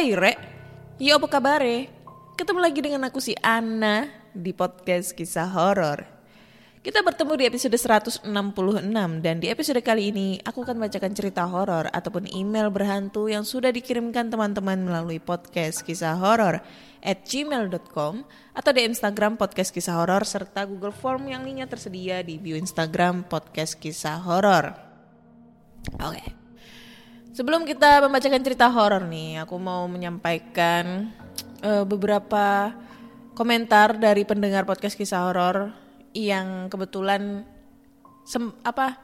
Hai Re, yo apa kabar Ketemu lagi dengan aku si Ana di podcast kisah horor. Kita bertemu di episode 166 dan di episode kali ini aku akan bacakan cerita horor ataupun email berhantu yang sudah dikirimkan teman-teman melalui podcast kisah horor at gmail.com atau di Instagram podcast kisah horor serta Google Form yang linknya tersedia di bio Instagram podcast kisah horor. Oke. Sebelum kita membacakan cerita horor nih, aku mau menyampaikan eh, beberapa komentar dari pendengar podcast kisah horor yang kebetulan sem- apa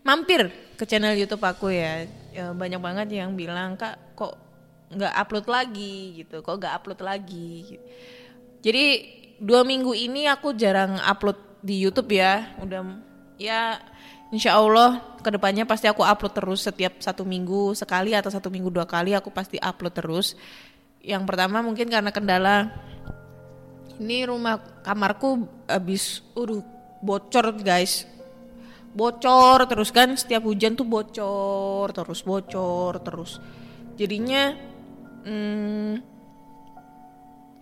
mampir ke channel YouTube aku ya. Ya, banyak banget yang bilang kak kok nggak upload lagi gitu, kok nggak upload lagi. Jadi dua minggu ini aku jarang upload di YouTube ya. Udah ya Insya Allah ke depannya pasti aku upload terus setiap satu minggu sekali atau satu minggu dua kali aku pasti upload terus. Yang pertama mungkin karena kendala ini rumah kamarku habis udah bocor guys. Bocor terus kan setiap hujan tuh bocor terus bocor terus. Jadinya hmm,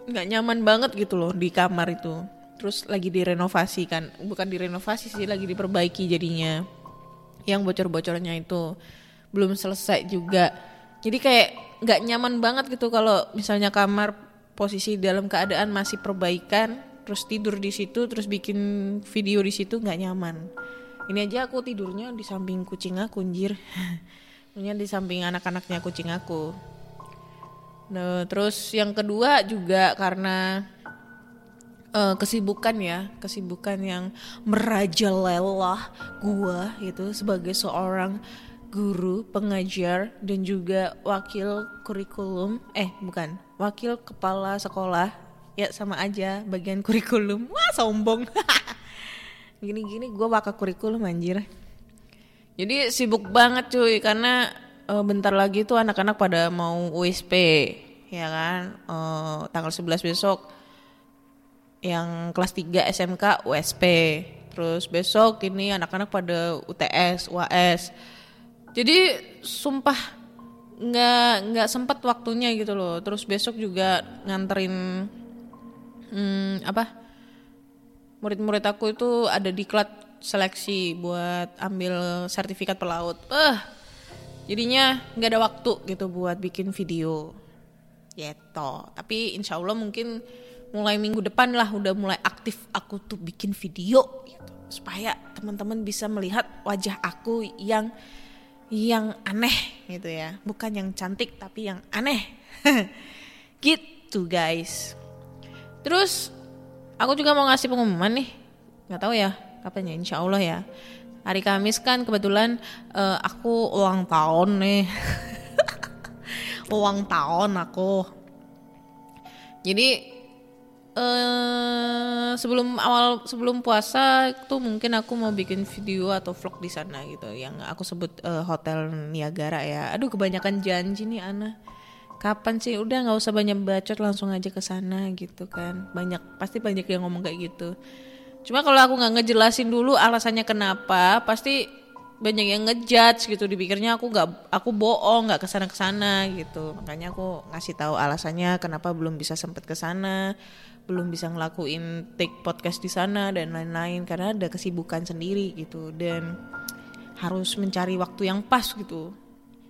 nggak nyaman banget gitu loh di kamar itu terus lagi direnovasi kan. Bukan direnovasi sih lagi diperbaiki jadinya. Yang bocor-bocornya itu belum selesai juga. Jadi kayak nggak nyaman banget gitu kalau misalnya kamar posisi dalam keadaan masih perbaikan terus tidur di situ terus bikin video di situ nggak nyaman. Ini aja aku tidurnya di samping kucing aku anjir. Maksudnya di samping anak-anaknya kucing aku. Nah, terus yang kedua juga karena eh, kesibukan ya, kesibukan yang merajalela gua gitu sebagai seorang guru, pengajar dan juga wakil kurikulum, eh bukan, wakil kepala sekolah. Ya sama aja bagian kurikulum. Wah, sombong. Gini-gini gua wakil kurikulum anjir. Jadi sibuk banget cuy karena eh, bentar lagi tuh anak-anak pada mau USP ya kan Eh, tanggal 11 besok yang kelas 3 SMK USP terus besok ini anak-anak pada UTS UAS jadi sumpah nggak nggak sempat waktunya gitu loh terus besok juga nganterin hmm, apa murid-murid aku itu ada diklat seleksi buat ambil sertifikat pelaut. Eh, jadinya nggak ada waktu gitu buat bikin video. Gitu. Tapi insya Allah mungkin mulai minggu depan lah udah mulai aktif aku tuh bikin video gitu. Supaya teman-teman bisa melihat wajah aku yang yang aneh gitu ya. Bukan yang cantik tapi yang aneh. gitu guys. Terus aku juga mau ngasih pengumuman nih. Nggak tahu ya kapan ya insya Allah ya. Hari Kamis kan kebetulan eh, aku ulang tahun nih. ulang tahun aku. Jadi eh sebelum awal sebelum puasa tuh mungkin aku mau bikin video atau vlog di sana gitu yang aku sebut eh, hotel Niagara ya. Aduh kebanyakan janji nih Ana. Kapan sih? Udah nggak usah banyak bacot langsung aja ke sana gitu kan. Banyak pasti banyak yang ngomong kayak gitu. Cuma kalau aku nggak ngejelasin dulu alasannya kenapa, pasti banyak yang ngejudge gitu dipikirnya aku nggak aku bohong nggak ke sana ke sana gitu makanya aku ngasih tahu alasannya kenapa belum bisa sempet ke sana belum bisa ngelakuin take podcast di sana dan lain-lain karena ada kesibukan sendiri gitu. Dan harus mencari waktu yang pas gitu.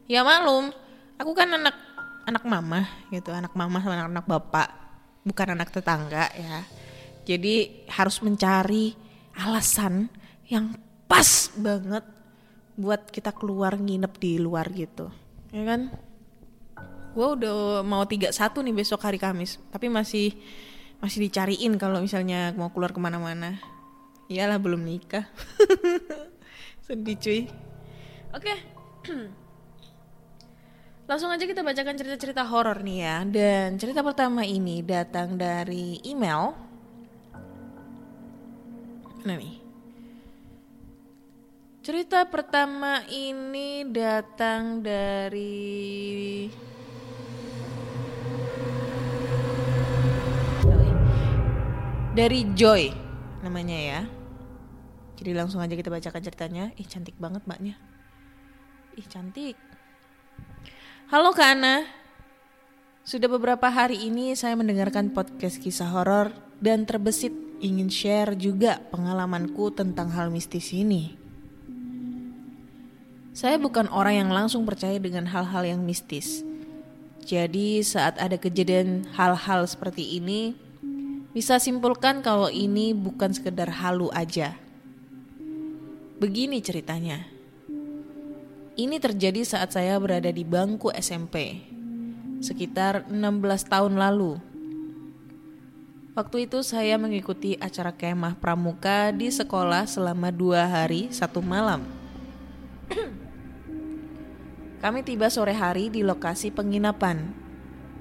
Ya malum aku kan anak anak mama gitu anak mama sama anak, anak bapak bukan anak tetangga ya. Jadi harus mencari alasan yang pas banget buat kita keluar nginep di luar gitu. Ya kan? Gue udah mau 31 nih besok hari Kamis tapi masih masih dicariin kalau misalnya mau keluar ke mana-mana. Iyalah belum nikah. Sedih cuy. Oke. Langsung aja kita bacakan cerita-cerita horor nih ya. Dan cerita pertama ini datang dari email. Nah nih. Cerita pertama ini datang dari dari Joy namanya ya. Jadi langsung aja kita bacakan ceritanya. Ih cantik banget mbaknya. Ih cantik. Halo Kak Ana. Sudah beberapa hari ini saya mendengarkan podcast kisah horor dan terbesit ingin share juga pengalamanku tentang hal mistis ini. Saya bukan orang yang langsung percaya dengan hal-hal yang mistis. Jadi saat ada kejadian hal-hal seperti ini, bisa simpulkan kalau ini bukan sekedar halu aja. Begini ceritanya. Ini terjadi saat saya berada di bangku SMP, sekitar 16 tahun lalu. Waktu itu saya mengikuti acara kemah pramuka di sekolah selama dua hari satu malam. Kami tiba sore hari di lokasi penginapan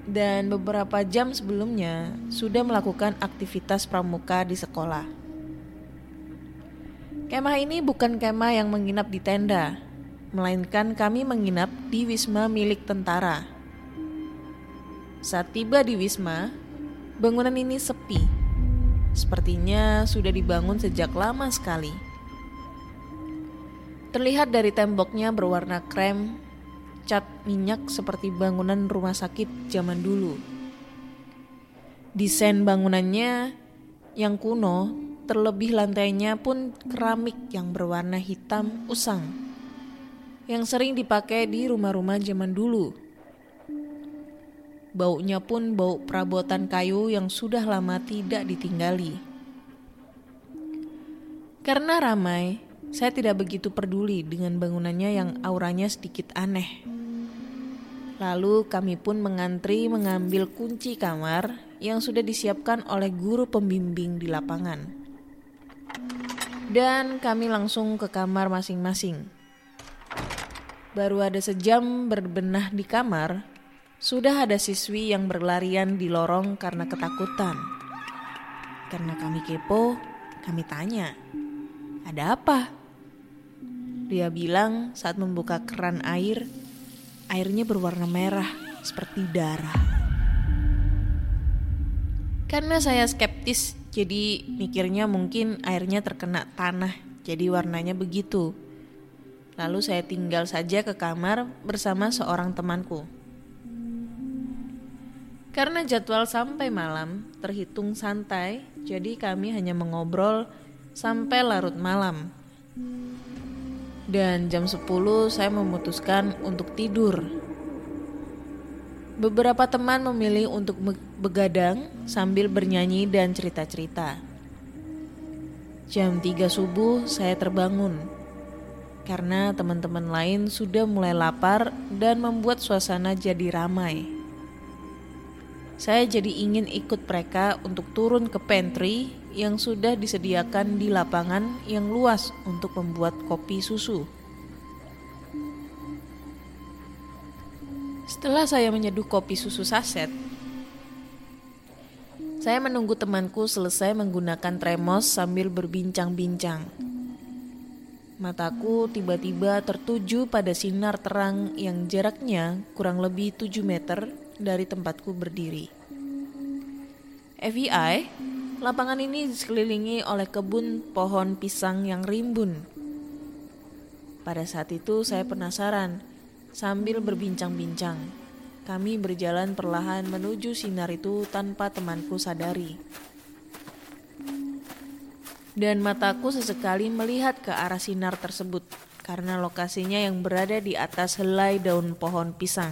dan beberapa jam sebelumnya sudah melakukan aktivitas pramuka di sekolah. Kemah ini bukan kemah yang menginap di tenda, melainkan kami menginap di wisma milik tentara. Saat tiba di wisma, bangunan ini sepi. Sepertinya sudah dibangun sejak lama sekali. Terlihat dari temboknya berwarna krem cat minyak seperti bangunan rumah sakit zaman dulu. Desain bangunannya yang kuno, terlebih lantainya pun keramik yang berwarna hitam usang. Yang sering dipakai di rumah-rumah zaman dulu. Baunya pun bau perabotan kayu yang sudah lama tidak ditinggali. Karena ramai, saya tidak begitu peduli dengan bangunannya yang auranya sedikit aneh. Lalu kami pun mengantri mengambil kunci kamar yang sudah disiapkan oleh guru pembimbing di lapangan. Dan kami langsung ke kamar masing-masing. Baru ada sejam berbenah di kamar, sudah ada siswi yang berlarian di lorong karena ketakutan. Karena kami kepo, kami tanya, "Ada apa?" Dia bilang saat membuka keran air, airnya berwarna merah seperti darah. Karena saya skeptis, jadi mikirnya mungkin airnya terkena tanah, jadi warnanya begitu. Lalu saya tinggal saja ke kamar bersama seorang temanku. Karena jadwal sampai malam terhitung santai, jadi kami hanya mengobrol sampai larut malam. Dan jam 10 saya memutuskan untuk tidur. Beberapa teman memilih untuk begadang sambil bernyanyi dan cerita-cerita. Jam 3 subuh saya terbangun karena teman-teman lain sudah mulai lapar dan membuat suasana jadi ramai. Saya jadi ingin ikut mereka untuk turun ke pantry yang sudah disediakan di lapangan yang luas untuk membuat kopi susu. Setelah saya menyeduh kopi susu saset, Saya menunggu temanku selesai menggunakan tremos sambil berbincang-bincang. Mataku tiba-tiba tertuju pada sinar terang yang jaraknya kurang lebih 7 meter dari tempatku berdiri. FBI, lapangan ini dikelilingi oleh kebun pohon pisang yang rimbun. Pada saat itu saya penasaran sambil berbincang-bincang. Kami berjalan perlahan menuju sinar itu tanpa temanku sadari. Dan mataku sesekali melihat ke arah sinar tersebut karena lokasinya yang berada di atas helai daun pohon pisang.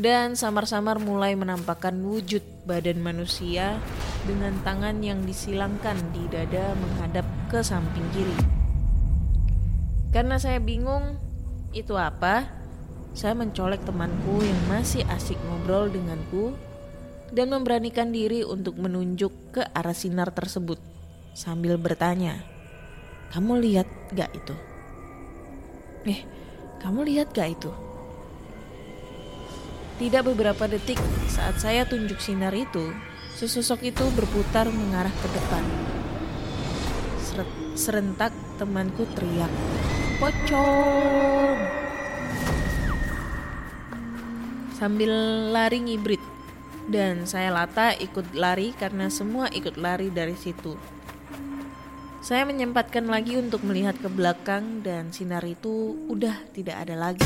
Dan samar-samar mulai menampakkan wujud badan manusia dengan tangan yang disilangkan di dada menghadap ke samping kiri. Karena saya bingung itu apa, saya mencolek temanku yang masih asik ngobrol denganku dan memberanikan diri untuk menunjuk ke arah sinar tersebut sambil bertanya, "Kamu lihat gak itu?" "Eh, kamu lihat gak itu?" Tidak beberapa detik saat saya tunjuk sinar itu, sesosok itu berputar mengarah ke depan. Serentak temanku teriak, "Pocong!" sambil lari ngibrit. Dan saya lata ikut lari karena semua ikut lari dari situ. Saya menyempatkan lagi untuk melihat ke belakang dan sinar itu udah tidak ada lagi.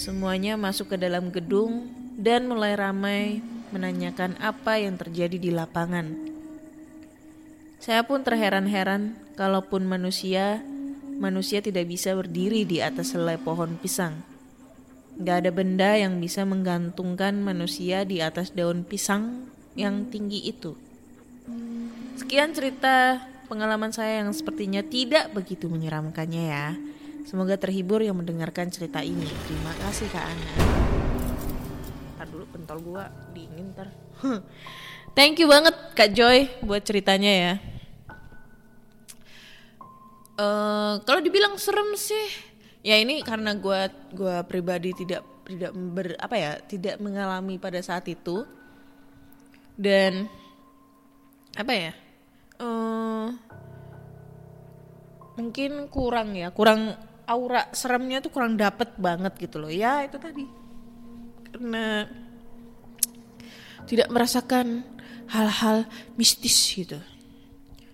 Semuanya masuk ke dalam gedung dan mulai ramai menanyakan apa yang terjadi di lapangan. Saya pun terheran-heran kalaupun manusia, manusia tidak bisa berdiri di atas helai pohon pisang. Gak ada benda yang bisa menggantungkan manusia di atas daun pisang yang tinggi itu. Sekian cerita pengalaman saya yang sepertinya tidak begitu menyeramkannya ya. Semoga terhibur yang mendengarkan cerita ini. Terima kasih Kak Ana. Dulu pentol gua dingin ntar. Thank you banget Kak Joy buat ceritanya ya. Eh, kalau dibilang serem sih, ya ini karena gua gua pribadi tidak tidak ber apa ya tidak mengalami pada saat itu dan apa ya eh mungkin kurang ya kurang aura seremnya tuh kurang dapet banget gitu loh ya itu tadi karena tidak merasakan hal-hal mistis gitu.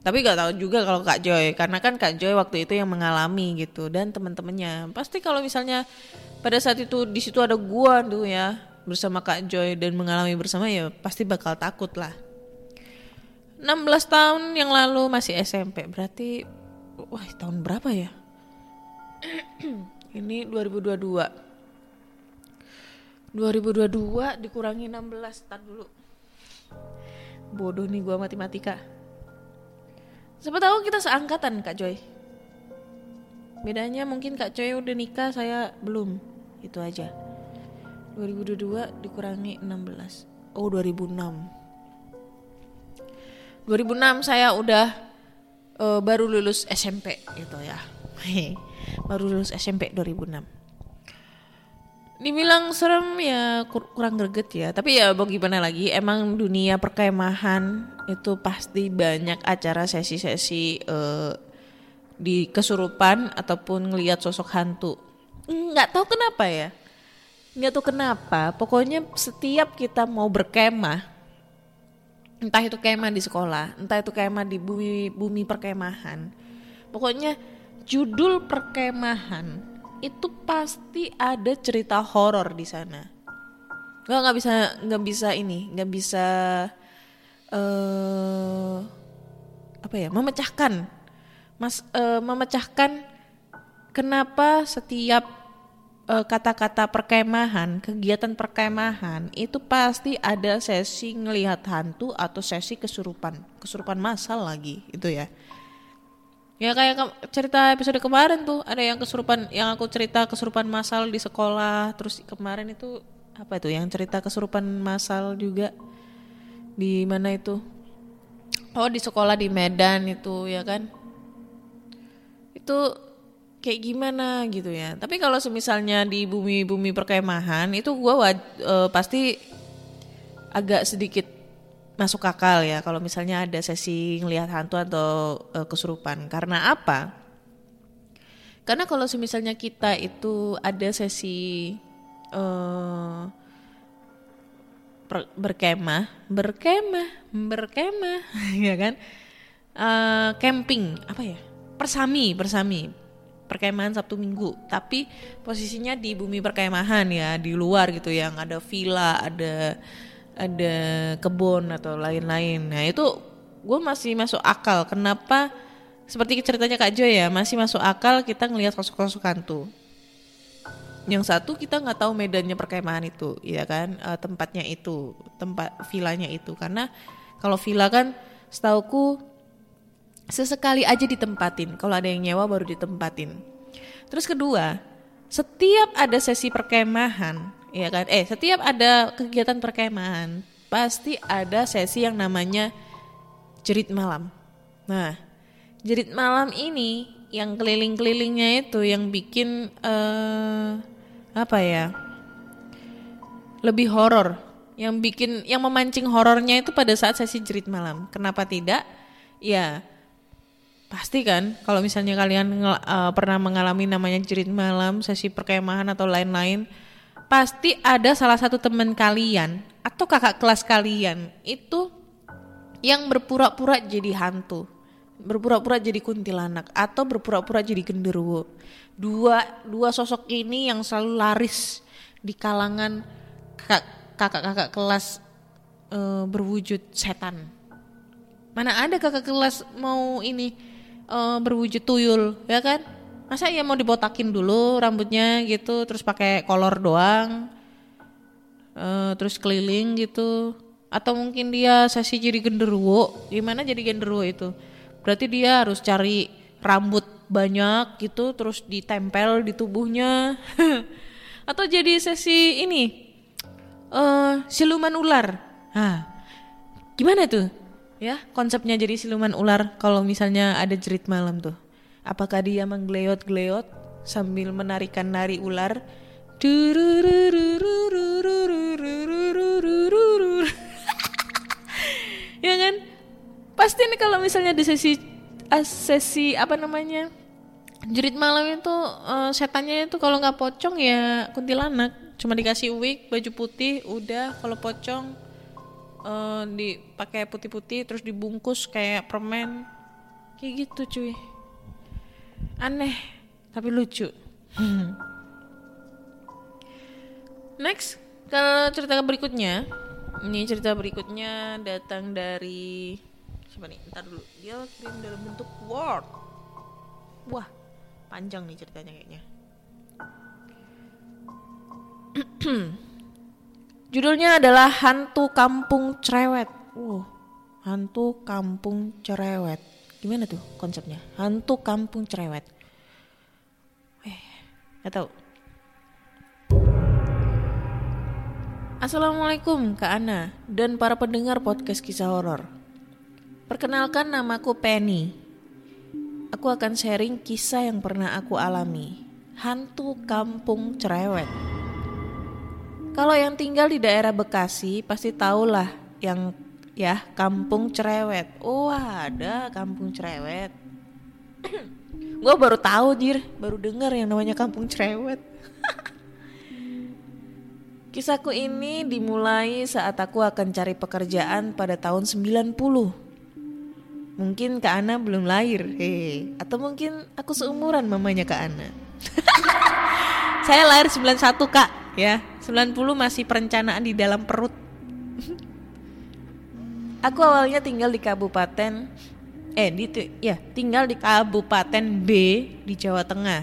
Tapi gak tahu juga kalau Kak Joy karena kan Kak Joy waktu itu yang mengalami gitu dan teman-temannya. Pasti kalau misalnya pada saat itu di situ ada gua tuh ya bersama Kak Joy dan mengalami bersama ya pasti bakal takut lah. 16 tahun yang lalu masih SMP berarti wah tahun berapa ya? Ini 2022 2022 dikurangi 16 tar dulu bodoh nih gua matematika Siapa tahu kita seangkatan Kak Joy. Bedanya mungkin Kak Joy udah nikah, saya belum. Itu aja. 2022 dikurangi 16. Oh, 2006. 2006 saya udah uh, baru lulus SMP gitu ya. baru lulus SMP 2006. Dibilang serem ya kur kurang greget ya, tapi ya mau gimana lagi, emang dunia perkemahan itu pasti banyak acara sesi-sesi uh, di kesurupan ataupun ngelihat sosok hantu. Nggak tahu kenapa ya, nggak tahu kenapa. Pokoknya setiap kita mau berkemah, entah itu kemah di sekolah, entah itu kemah di bumi bumi perkemahan, pokoknya judul perkemahan itu pasti ada cerita horor di sana. Gak nggak bisa nggak bisa ini nggak bisa uh, apa ya memecahkan mas uh, memecahkan kenapa setiap uh, kata-kata perkemahan kegiatan perkemahan itu pasti ada sesi ngelihat hantu atau sesi kesurupan kesurupan massal lagi itu ya Ya kayak ke cerita episode kemarin tuh ada yang kesurupan yang aku cerita kesurupan massal di sekolah. Terus kemarin itu apa itu yang cerita kesurupan massal juga? Di mana itu? Oh di sekolah di Medan itu ya kan? Itu kayak gimana gitu ya. Tapi kalau semisalnya di bumi-bumi perkemahan itu gua uh, pasti agak sedikit masuk akal ya kalau misalnya ada sesi ngelihat hantu atau eh, kesurupan. Karena apa? Karena kalau misalnya kita itu ada sesi per- berkemah, berkemah, berkemah, ya kan? Eh, camping, apa ya? Persami, persami. Perkemahan Sabtu Minggu, tapi posisinya di bumi perkemahan ya, di luar gitu yang ada villa, ada ada kebun atau lain-lain. Nah, itu gue masih masuk akal. Kenapa seperti ceritanya Kak Joy ya, masih masuk akal kita ngelihat sosok-sosok hantu. Yang satu kita nggak tahu medannya perkemahan itu, ya kan, Eh, tempatnya itu, tempat villanya itu. Karena kalau villa kan, setauku sesekali aja ditempatin. Kalau ada yang nyewa baru ditempatin. Terus kedua, setiap ada sesi perkemahan, ya kan? Eh, setiap ada kegiatan perkemahan, pasti ada sesi yang namanya jerit malam. Nah, jerit malam ini yang keliling-kelilingnya itu yang bikin eh apa ya? Lebih horor. Yang bikin yang memancing horornya itu pada saat sesi jerit malam. Kenapa tidak? Ya, Pasti kan kalau misalnya kalian eh, pernah mengalami namanya jerit malam, sesi perkemahan atau lain-lain, pasti ada salah satu teman kalian atau kakak kelas kalian itu yang berpura-pura jadi hantu, berpura-pura jadi kuntilanak atau berpura-pura jadi genderuwo. Dua dua sosok ini yang selalu laris di kalangan kakak- kakak-kakak kelas eh, berwujud setan. Mana ada kakak kelas mau ini eh, berwujud tuyul, ya kan? Masa ya mau dibotakin dulu rambutnya gitu, terus pakai kolor doang, eh, terus keliling gitu, atau mungkin dia sesi jadi genderuwo, gimana jadi genderuwo itu? Berarti dia harus cari rambut banyak gitu, terus ditempel di tubuhnya, atau jadi sesi ini, eh siluman ular. Nah, gimana tuh? ya konsepnya jadi siluman ular kalau misalnya ada jerit malam tuh. Apakah dia menggeleot-geleot sambil menarikan nari ular? Ya kan? Pasti nih kalau misalnya di sesi eh, sesi apa namanya? Jerit malam itu uh, setannya itu kalau nggak pocong ya kuntilanak. Cuma dikasih wig baju putih udah. Kalau pocong eh, dipakai putih-putih terus dibungkus kayak permen. Kayak gitu cuy. Aneh tapi lucu. Next kalau cerita berikutnya. Ini cerita berikutnya datang dari siapa nih? Ntar dulu. Dia kirim dalam bentuk word. Wah panjang nih ceritanya kayaknya Judulnya adalah Hantu Kampung Cerewet. Wow, Hantu Kampung Cerewet. Gimana tuh konsepnya? Hantu Kampung Cerewet. Eh, gak tahu. Assalamualaikum Kak Ana dan para pendengar podcast kisah horor. Perkenalkan namaku Penny. Aku akan sharing kisah yang pernah aku alami. Hantu Kampung Cerewet. Kalau yang tinggal di daerah Bekasi pasti tahulah yang ya kampung cerewet. Oh ada kampung cerewet. Gue baru tahu jir, baru dengar yang namanya kampung cerewet. Kisahku ini dimulai saat aku akan cari pekerjaan pada tahun 90. Mungkin Kak Ana belum lahir, hehe. Atau mungkin aku seumuran mamanya Kak Ana. Saya lahir 91 Kak, ya. 90 masih perencanaan di dalam perut. Aku awalnya tinggal di kabupaten eh di ya, tinggal di Kabupaten B di Jawa Tengah.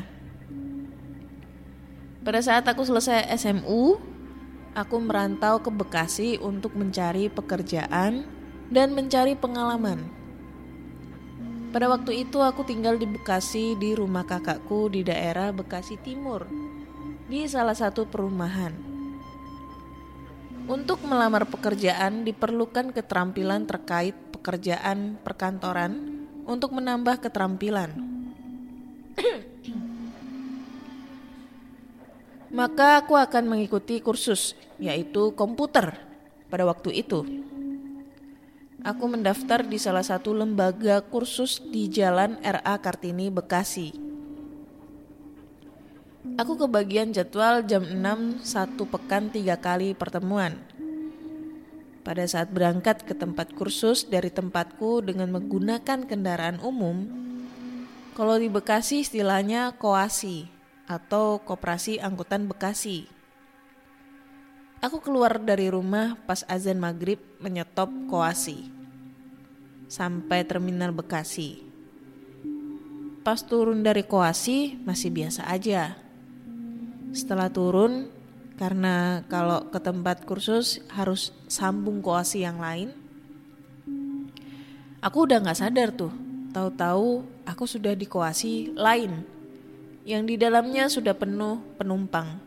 Pada saat aku selesai SMU, aku merantau ke Bekasi untuk mencari pekerjaan dan mencari pengalaman. Pada waktu itu aku tinggal di Bekasi di rumah kakakku di daerah Bekasi Timur di salah satu perumahan. Untuk melamar pekerjaan diperlukan keterampilan terkait pekerjaan perkantoran untuk menambah keterampilan. Maka aku akan mengikuti kursus yaitu komputer pada waktu itu. aku mendaftar di salah satu lembaga kursus di Jalan RA Kartini, Bekasi. Aku kebagian jadwal jam 6 satu pekan tiga kali pertemuan. Pada saat berangkat ke tempat kursus dari tempatku dengan menggunakan kendaraan umum, kalau di Bekasi istilahnya koasi atau koperasi angkutan Bekasi. Aku keluar dari rumah pas azan maghrib menyetop koasi sampai terminal Bekasi. Pas turun dari koasi masih biasa aja. Setelah turun karena kalau ke tempat kursus harus sambung koasi yang lain. Aku udah nggak sadar tuh, tahu-tahu aku sudah di koasi lain yang di dalamnya sudah penuh penumpang.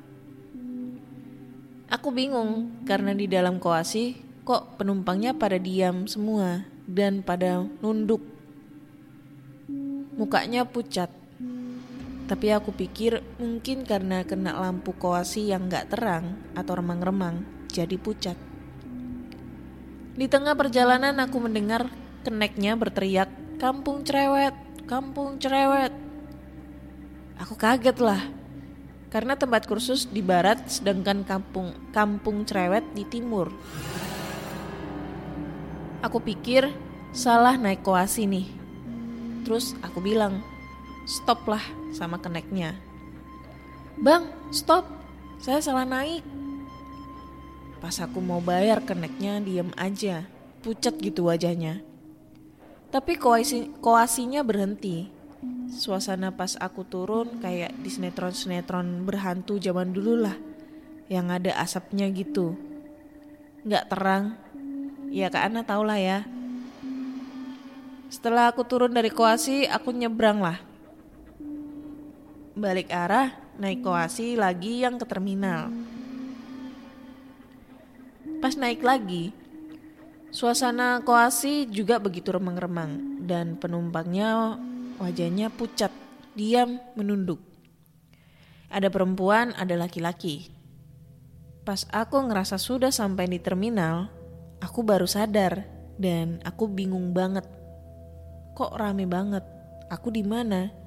Aku bingung karena di dalam koasi kok penumpangnya pada diam semua dan pada nunduk. Mukanya pucat tapi aku pikir mungkin karena kena lampu koasi yang gak terang atau remang-remang, jadi pucat. Di tengah perjalanan aku mendengar keneknya berteriak, kampung cerewet, kampung cerewet. Aku kaget lah, karena tempat kursus di barat sedangkan kampung kampung cerewet di timur. Aku pikir salah naik koasi nih. Terus aku bilang, stop lah sama keneknya. Bang, stop, saya salah naik. Pas aku mau bayar keneknya diem aja, pucat gitu wajahnya. Tapi koasi, koasinya berhenti. Suasana pas aku turun kayak di sinetron-sinetron berhantu zaman dulu lah. Yang ada asapnya gitu. Nggak terang. Ya Kak Ana tau lah ya. Setelah aku turun dari koasi, aku nyebrang lah balik arah naik koasi lagi yang ke terminal. Pas naik lagi, suasana koasi juga begitu remang-remang dan penumpangnya wajahnya pucat, diam menunduk. Ada perempuan, ada laki-laki. Pas aku ngerasa sudah sampai di terminal, aku baru sadar dan aku bingung banget. Kok rame banget? Aku di mana?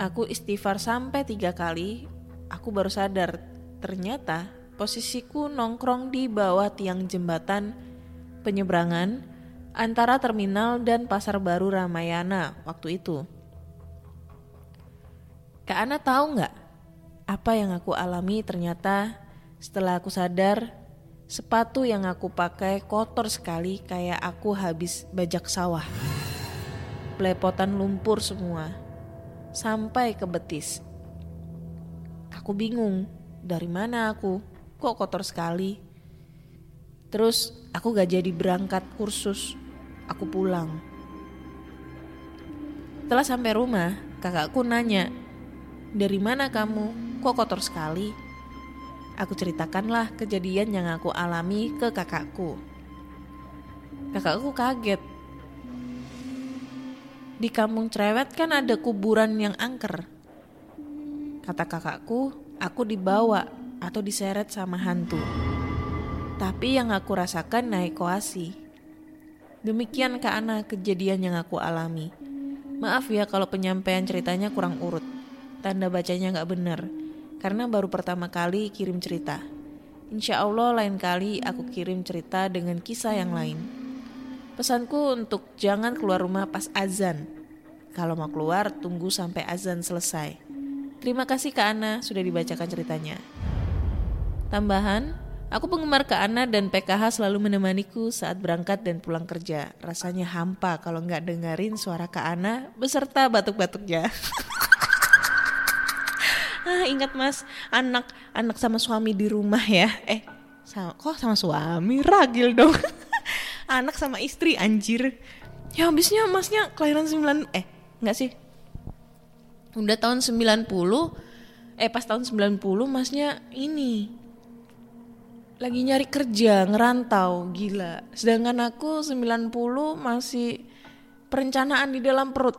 Aku istighfar sampai tiga kali, aku baru sadar ternyata posisiku nongkrong di bawah tiang jembatan penyeberangan antara terminal dan pasar baru Ramayana waktu itu. Kak Ana tahu nggak apa yang aku alami ternyata setelah aku sadar sepatu yang aku pakai kotor sekali kayak aku habis bajak sawah. Pelepotan lumpur semua sampai ke betis. Aku bingung, dari mana aku? Kok kotor sekali? Terus aku gak jadi berangkat kursus, aku pulang. Setelah sampai rumah, kakakku nanya, dari mana kamu? Kok kotor sekali? Aku ceritakanlah kejadian yang aku alami ke kakakku. Kakakku kaget di kampung cerewet kan ada kuburan yang angker. Kata kakakku, aku dibawa atau diseret sama hantu. Tapi yang aku rasakan naik koasi. Demikian Kak Ana kejadian yang aku alami. Maaf ya kalau penyampaian ceritanya kurang urut. Tanda bacanya gak bener. Karena baru pertama kali kirim cerita. Insya Allah lain kali aku kirim cerita dengan kisah yang lain. Pesanku untuk jangan keluar rumah pas azan. Kalau mau keluar, tunggu sampai azan selesai. Terima kasih Kak Ana sudah dibacakan ceritanya. Tambahan, aku penggemar Kak Ana dan PKH selalu menemaniku saat berangkat dan pulang kerja. Rasanya hampa kalau nggak dengerin suara Kak Ana beserta batuk-batuknya. ah ingat mas, anak anak sama suami di rumah ya. Eh, sama, kok sama suami ragil dong. anak sama istri anjir. Ya habisnya masnya kelahiran 9 eh enggak sih? Udah tahun 90 eh pas tahun 90 masnya ini lagi nyari kerja ngerantau gila. Sedangkan aku 90 masih perencanaan di dalam perut.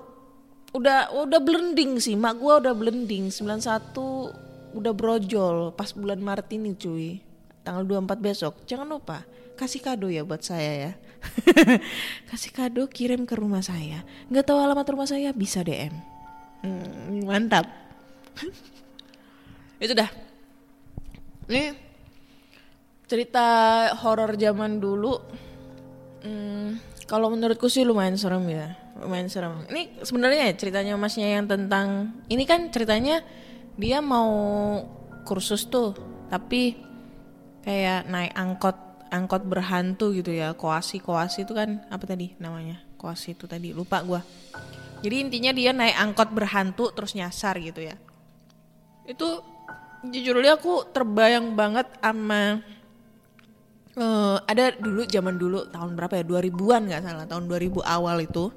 Udah udah blending sih mak gua udah blending 91 udah brojol pas bulan Maret ini cuy tanggal 24 besok. Jangan lupa kasih kado ya buat saya ya. kasih kado kirim ke rumah saya. Nggak tahu alamat rumah saya bisa DM. Hmm, mantap. Itu dah. Ini cerita horor zaman dulu. Hmm, kalau menurutku sih lumayan serem ya, lumayan serem. Ini sebenarnya ya ceritanya masnya yang tentang ini kan ceritanya dia mau kursus tuh, tapi kayak naik angkot angkot berhantu gitu ya. Koasi koasi itu kan apa tadi namanya? Koasi itu tadi lupa gua. Jadi intinya dia naik angkot berhantu terus nyasar gitu ya. Itu jujur aja aku terbayang banget sama eh, ada dulu zaman dulu tahun berapa ya? 2000-an nggak salah tahun 2000 awal itu.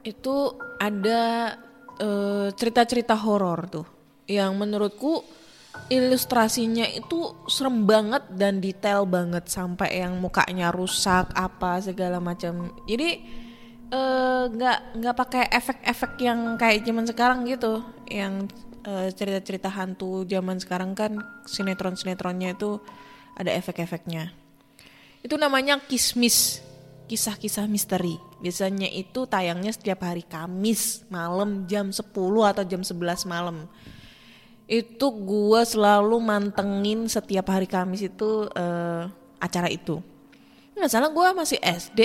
Itu ada eh, cerita-cerita horor tuh. Yang menurutku ilustrasinya itu serem banget dan detail banget sampai yang mukanya rusak apa segala macam. Jadi eh, nggak nggak pakai efek-efek yang kayak zaman sekarang gitu. Yang eh, cerita-cerita hantu zaman sekarang kan sinetron-sinetronnya itu ada efek-efeknya. Itu namanya kismis kisah-kisah misteri. Biasanya itu tayangnya setiap hari Kamis malam jam 10 atau jam 11 malam itu gue selalu mantengin setiap hari Kamis itu eh, acara itu. Nggak salah gue masih SD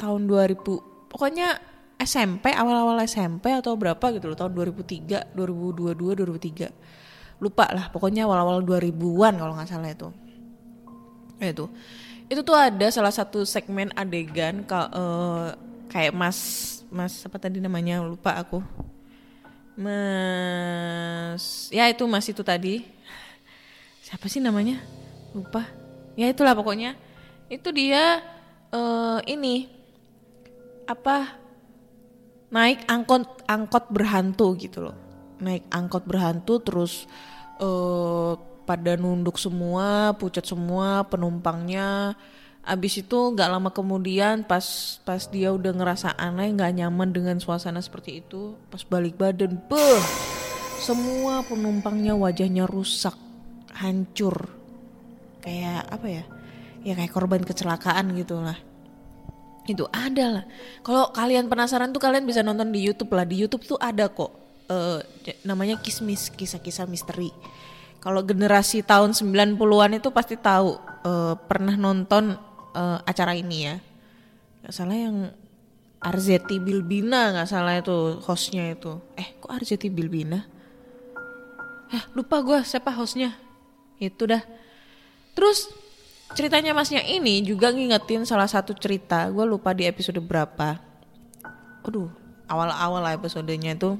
tahun 2000 pokoknya SMP awal-awal SMP atau berapa gitu loh tahun 2003 2022 2003 lupa lah pokoknya awal-awal 2000-an kalau nggak salah itu. Ya itu. Itu tuh ada salah satu segmen adegan ka- eh, kayak mas mas apa tadi namanya? Lupa aku mas ya itu mas itu tadi. Siapa sih namanya? Lupa. Ya itulah pokoknya. Itu dia eh, ini apa naik angkot angkot berhantu gitu loh. Naik angkot berhantu terus eh pada nunduk semua pucat semua penumpangnya abis itu nggak lama kemudian pas pas dia udah ngerasa aneh nggak nyaman dengan suasana seperti itu pas balik badan beh semua penumpangnya wajahnya rusak hancur. Kayak apa ya? Ya kayak korban kecelakaan gitu lah. Itu ada lah. Kalau kalian penasaran tuh kalian bisa nonton di YouTube lah. Di YouTube tuh ada kok eh, namanya kismis kisah-kisah misteri. Kalau generasi tahun 90-an itu pasti tahu eh, pernah nonton eh, acara ini ya. Nggak salah yang Arzeti Bilbina nggak salah itu hostnya itu. Eh kok Arzeti Bilbina? Eh lupa gue siapa hostnya. Itu dah. Terus ceritanya masnya ini juga ngingetin salah satu cerita. Gue lupa di episode berapa. Aduh awal-awal lah episodenya itu.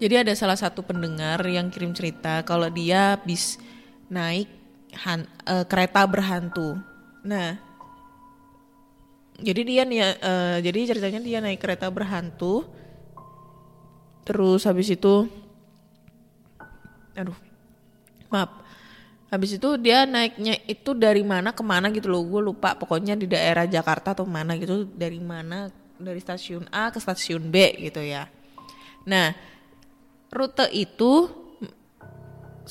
Jadi ada salah satu pendengar yang kirim cerita kalau dia habis naik han- eh, kereta berhantu nah jadi dia nih eh, jadi ceritanya dia naik kereta berhantu. Terus habis itu aduh maaf. Habis itu dia naiknya itu dari mana ke mana gitu loh gue lupa. Pokoknya di daerah Jakarta atau mana gitu dari mana dari stasiun A ke stasiun B gitu ya. Nah rute itu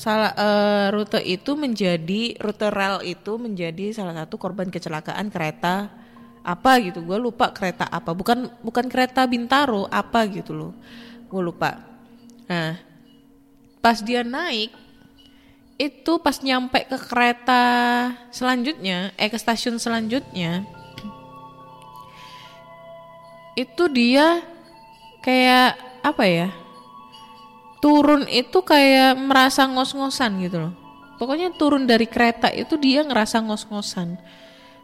salah eh, rute itu menjadi rute rel itu menjadi salah satu korban kecelakaan kereta apa gitu. Gue lupa kereta apa. Bukan bukan kereta Bintaro apa gitu loh. Gue lupa. Nah pas dia naik itu pas nyampe ke kereta selanjutnya eh ke stasiun selanjutnya itu dia kayak apa ya turun itu kayak merasa ngos-ngosan gitu loh. Pokoknya turun dari kereta itu dia ngerasa ngos-ngosan.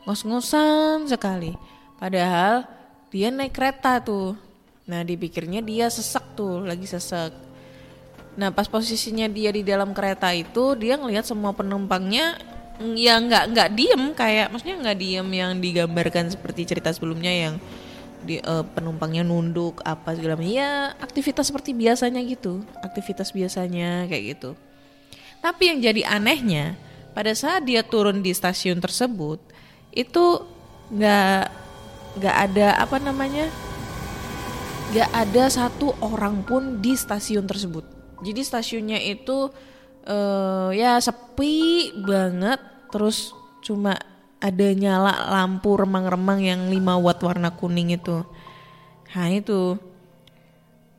Ngos-ngosan sekali. Padahal dia naik kereta tuh. Nah dipikirnya dia sesek tuh lagi sesek. Nah pas posisinya dia di dalam kereta itu dia ngelihat semua penumpangnya mm, ya nggak nggak diem kayak maksudnya nggak diem yang digambarkan seperti cerita sebelumnya yang di, eh, penumpangnya nunduk apa segala macam. Ya aktivitas seperti biasanya gitu. Aktivitas biasanya kayak gitu. Tapi yang jadi anehnya pada saat dia turun di stasiun tersebut itu nggak nggak ada apa namanya nggak ada satu orang pun di stasiun tersebut. Jadi stasiunnya itu eh, ya sepi banget, terus cuma ada nyala lampu remang-remang yang 5 watt warna kuning itu. Nah itu.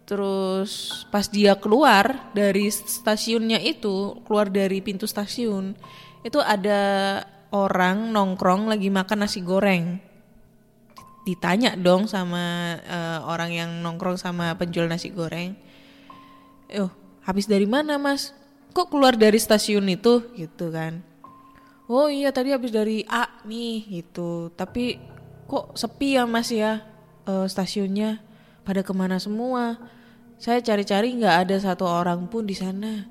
Terus pas dia keluar dari stasiunnya itu, keluar dari pintu stasiun, itu ada orang nongkrong lagi makan nasi goreng. Ditanya dong sama eh, orang yang nongkrong sama penjual nasi goreng. "Eh, habis dari mana, Mas? Kok keluar dari stasiun itu?" gitu kan. Oh iya tadi habis dari A nih gitu. Tapi kok sepi ya Mas ya eh, stasiunnya pada ke mana semua? Saya cari-cari nggak ada satu orang pun di sana.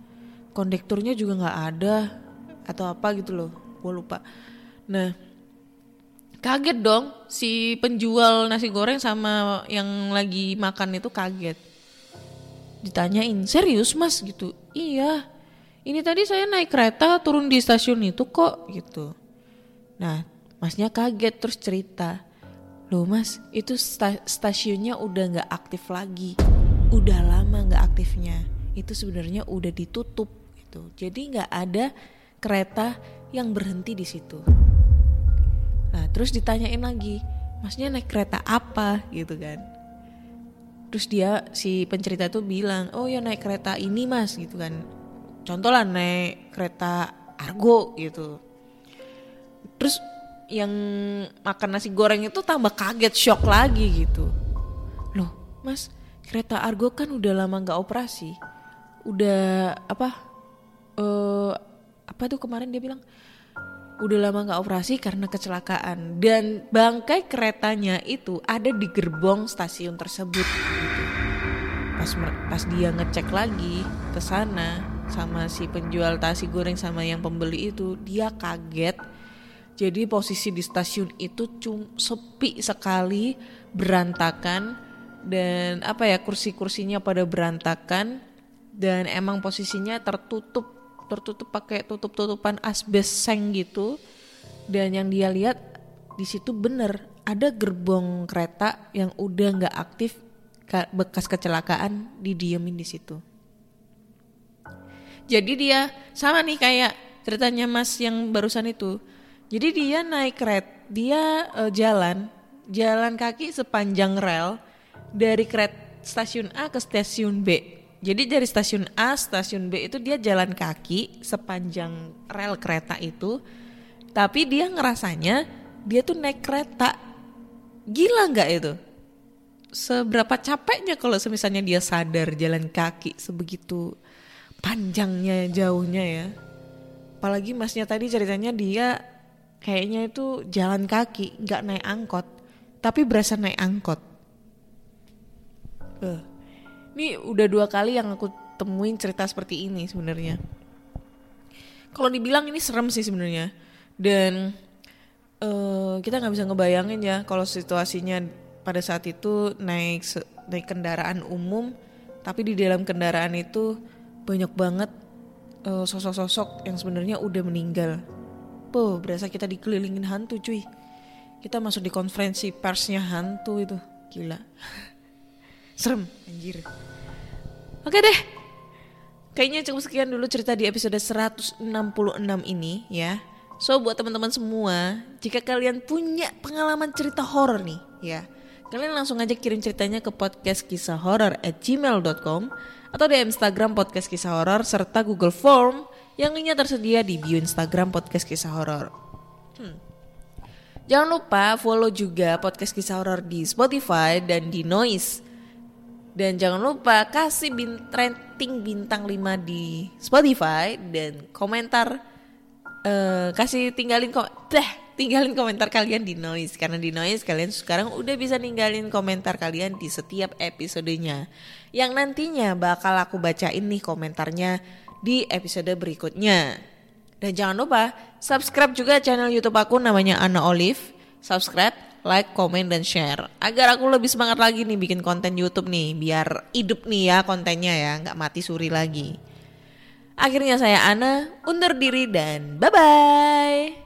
Kondekturnya juga nggak ada atau apa gitu loh. Gue lupa. Nah kaget dong si penjual nasi goreng sama yang lagi makan itu kaget. Ditanyain serius mas gitu. Iya ini tadi saya naik kereta turun di stasiun itu kok gitu. Nah, masnya kaget terus cerita. Loh mas, itu sta- stasiunnya udah nggak aktif lagi. Udah lama nggak aktifnya. Itu sebenarnya udah ditutup gitu. Jadi nggak ada kereta yang berhenti di situ. Nah, terus ditanyain lagi, masnya naik kereta apa gitu kan. Terus dia si pencerita tuh bilang, oh ya naik kereta ini mas gitu kan. Contoh lah naik kereta Argo gitu. Terus yang makan nasi goreng itu tambah kaget shock lagi gitu. Loh mas kereta Argo kan udah lama nggak operasi. Udah apa? eh apa tuh kemarin dia bilang udah lama nggak operasi karena kecelakaan dan bangkai keretanya itu ada di gerbong stasiun tersebut gitu. pas pas dia ngecek lagi ke sana sama si penjual nasi goreng sama yang pembeli itu dia kaget. Jadi posisi di stasiun itu cum sepi sekali berantakan dan apa ya kursi-kursinya pada berantakan dan emang posisinya tertutup tertutup pakai tutup-tutupan asbes seng gitu. Dan yang dia lihat di situ bener ada gerbong kereta yang udah nggak aktif ka- bekas kecelakaan didiemin di situ jadi dia sama nih kayak ceritanya mas yang barusan itu jadi dia naik kereta dia eh, jalan jalan kaki sepanjang rel dari kereta stasiun A ke stasiun B jadi dari stasiun A, stasiun B itu dia jalan kaki sepanjang rel kereta itu. Tapi dia ngerasanya dia tuh naik kereta. Gila nggak itu? Seberapa capeknya kalau misalnya dia sadar jalan kaki sebegitu panjangnya jauhnya ya. Apalagi masnya tadi ceritanya dia kayaknya itu jalan kaki, nggak naik angkot, tapi berasa naik angkot. Eh, ini udah dua kali yang aku temuin cerita seperti ini sebenarnya. Kalau dibilang ini serem sih sebenarnya. Dan eh, kita nggak bisa ngebayangin ya kalau situasinya pada saat itu naik naik kendaraan umum, tapi di dalam kendaraan itu banyak banget eh, sosok-sosok yang sebenarnya udah meninggal. Poh, berasa kita dikelilingin hantu cuy. Kita masuk di konferensi persnya hantu itu, gila. Serem, anjir. Oke deh. Kayaknya cukup sekian dulu cerita di episode 166 ini ya. So buat teman-teman semua, jika kalian punya pengalaman cerita horor nih ya, kalian langsung aja kirim ceritanya ke podcast kisah horor at gmail.com atau di Instagram podcast kisah horor serta Google Form yang linknya tersedia di bio Instagram podcast kisah horor. Hmm. Jangan lupa follow juga podcast kisah horor di Spotify dan di Noise. Dan jangan lupa kasih bin rating bintang 5 di Spotify dan komentar eh kasih tinggalin kok dah tinggalin komentar kalian di Noise karena di Noise kalian sekarang udah bisa ninggalin komentar kalian di setiap episodenya. Yang nantinya bakal aku bacain nih komentarnya di episode berikutnya. Dan jangan lupa subscribe juga channel YouTube aku namanya Ana Olive. Subscribe, like, komen, dan share. Agar aku lebih semangat lagi nih bikin konten YouTube nih. Biar hidup nih ya kontennya ya, nggak mati suri lagi. Akhirnya saya Ana undur diri dan bye-bye.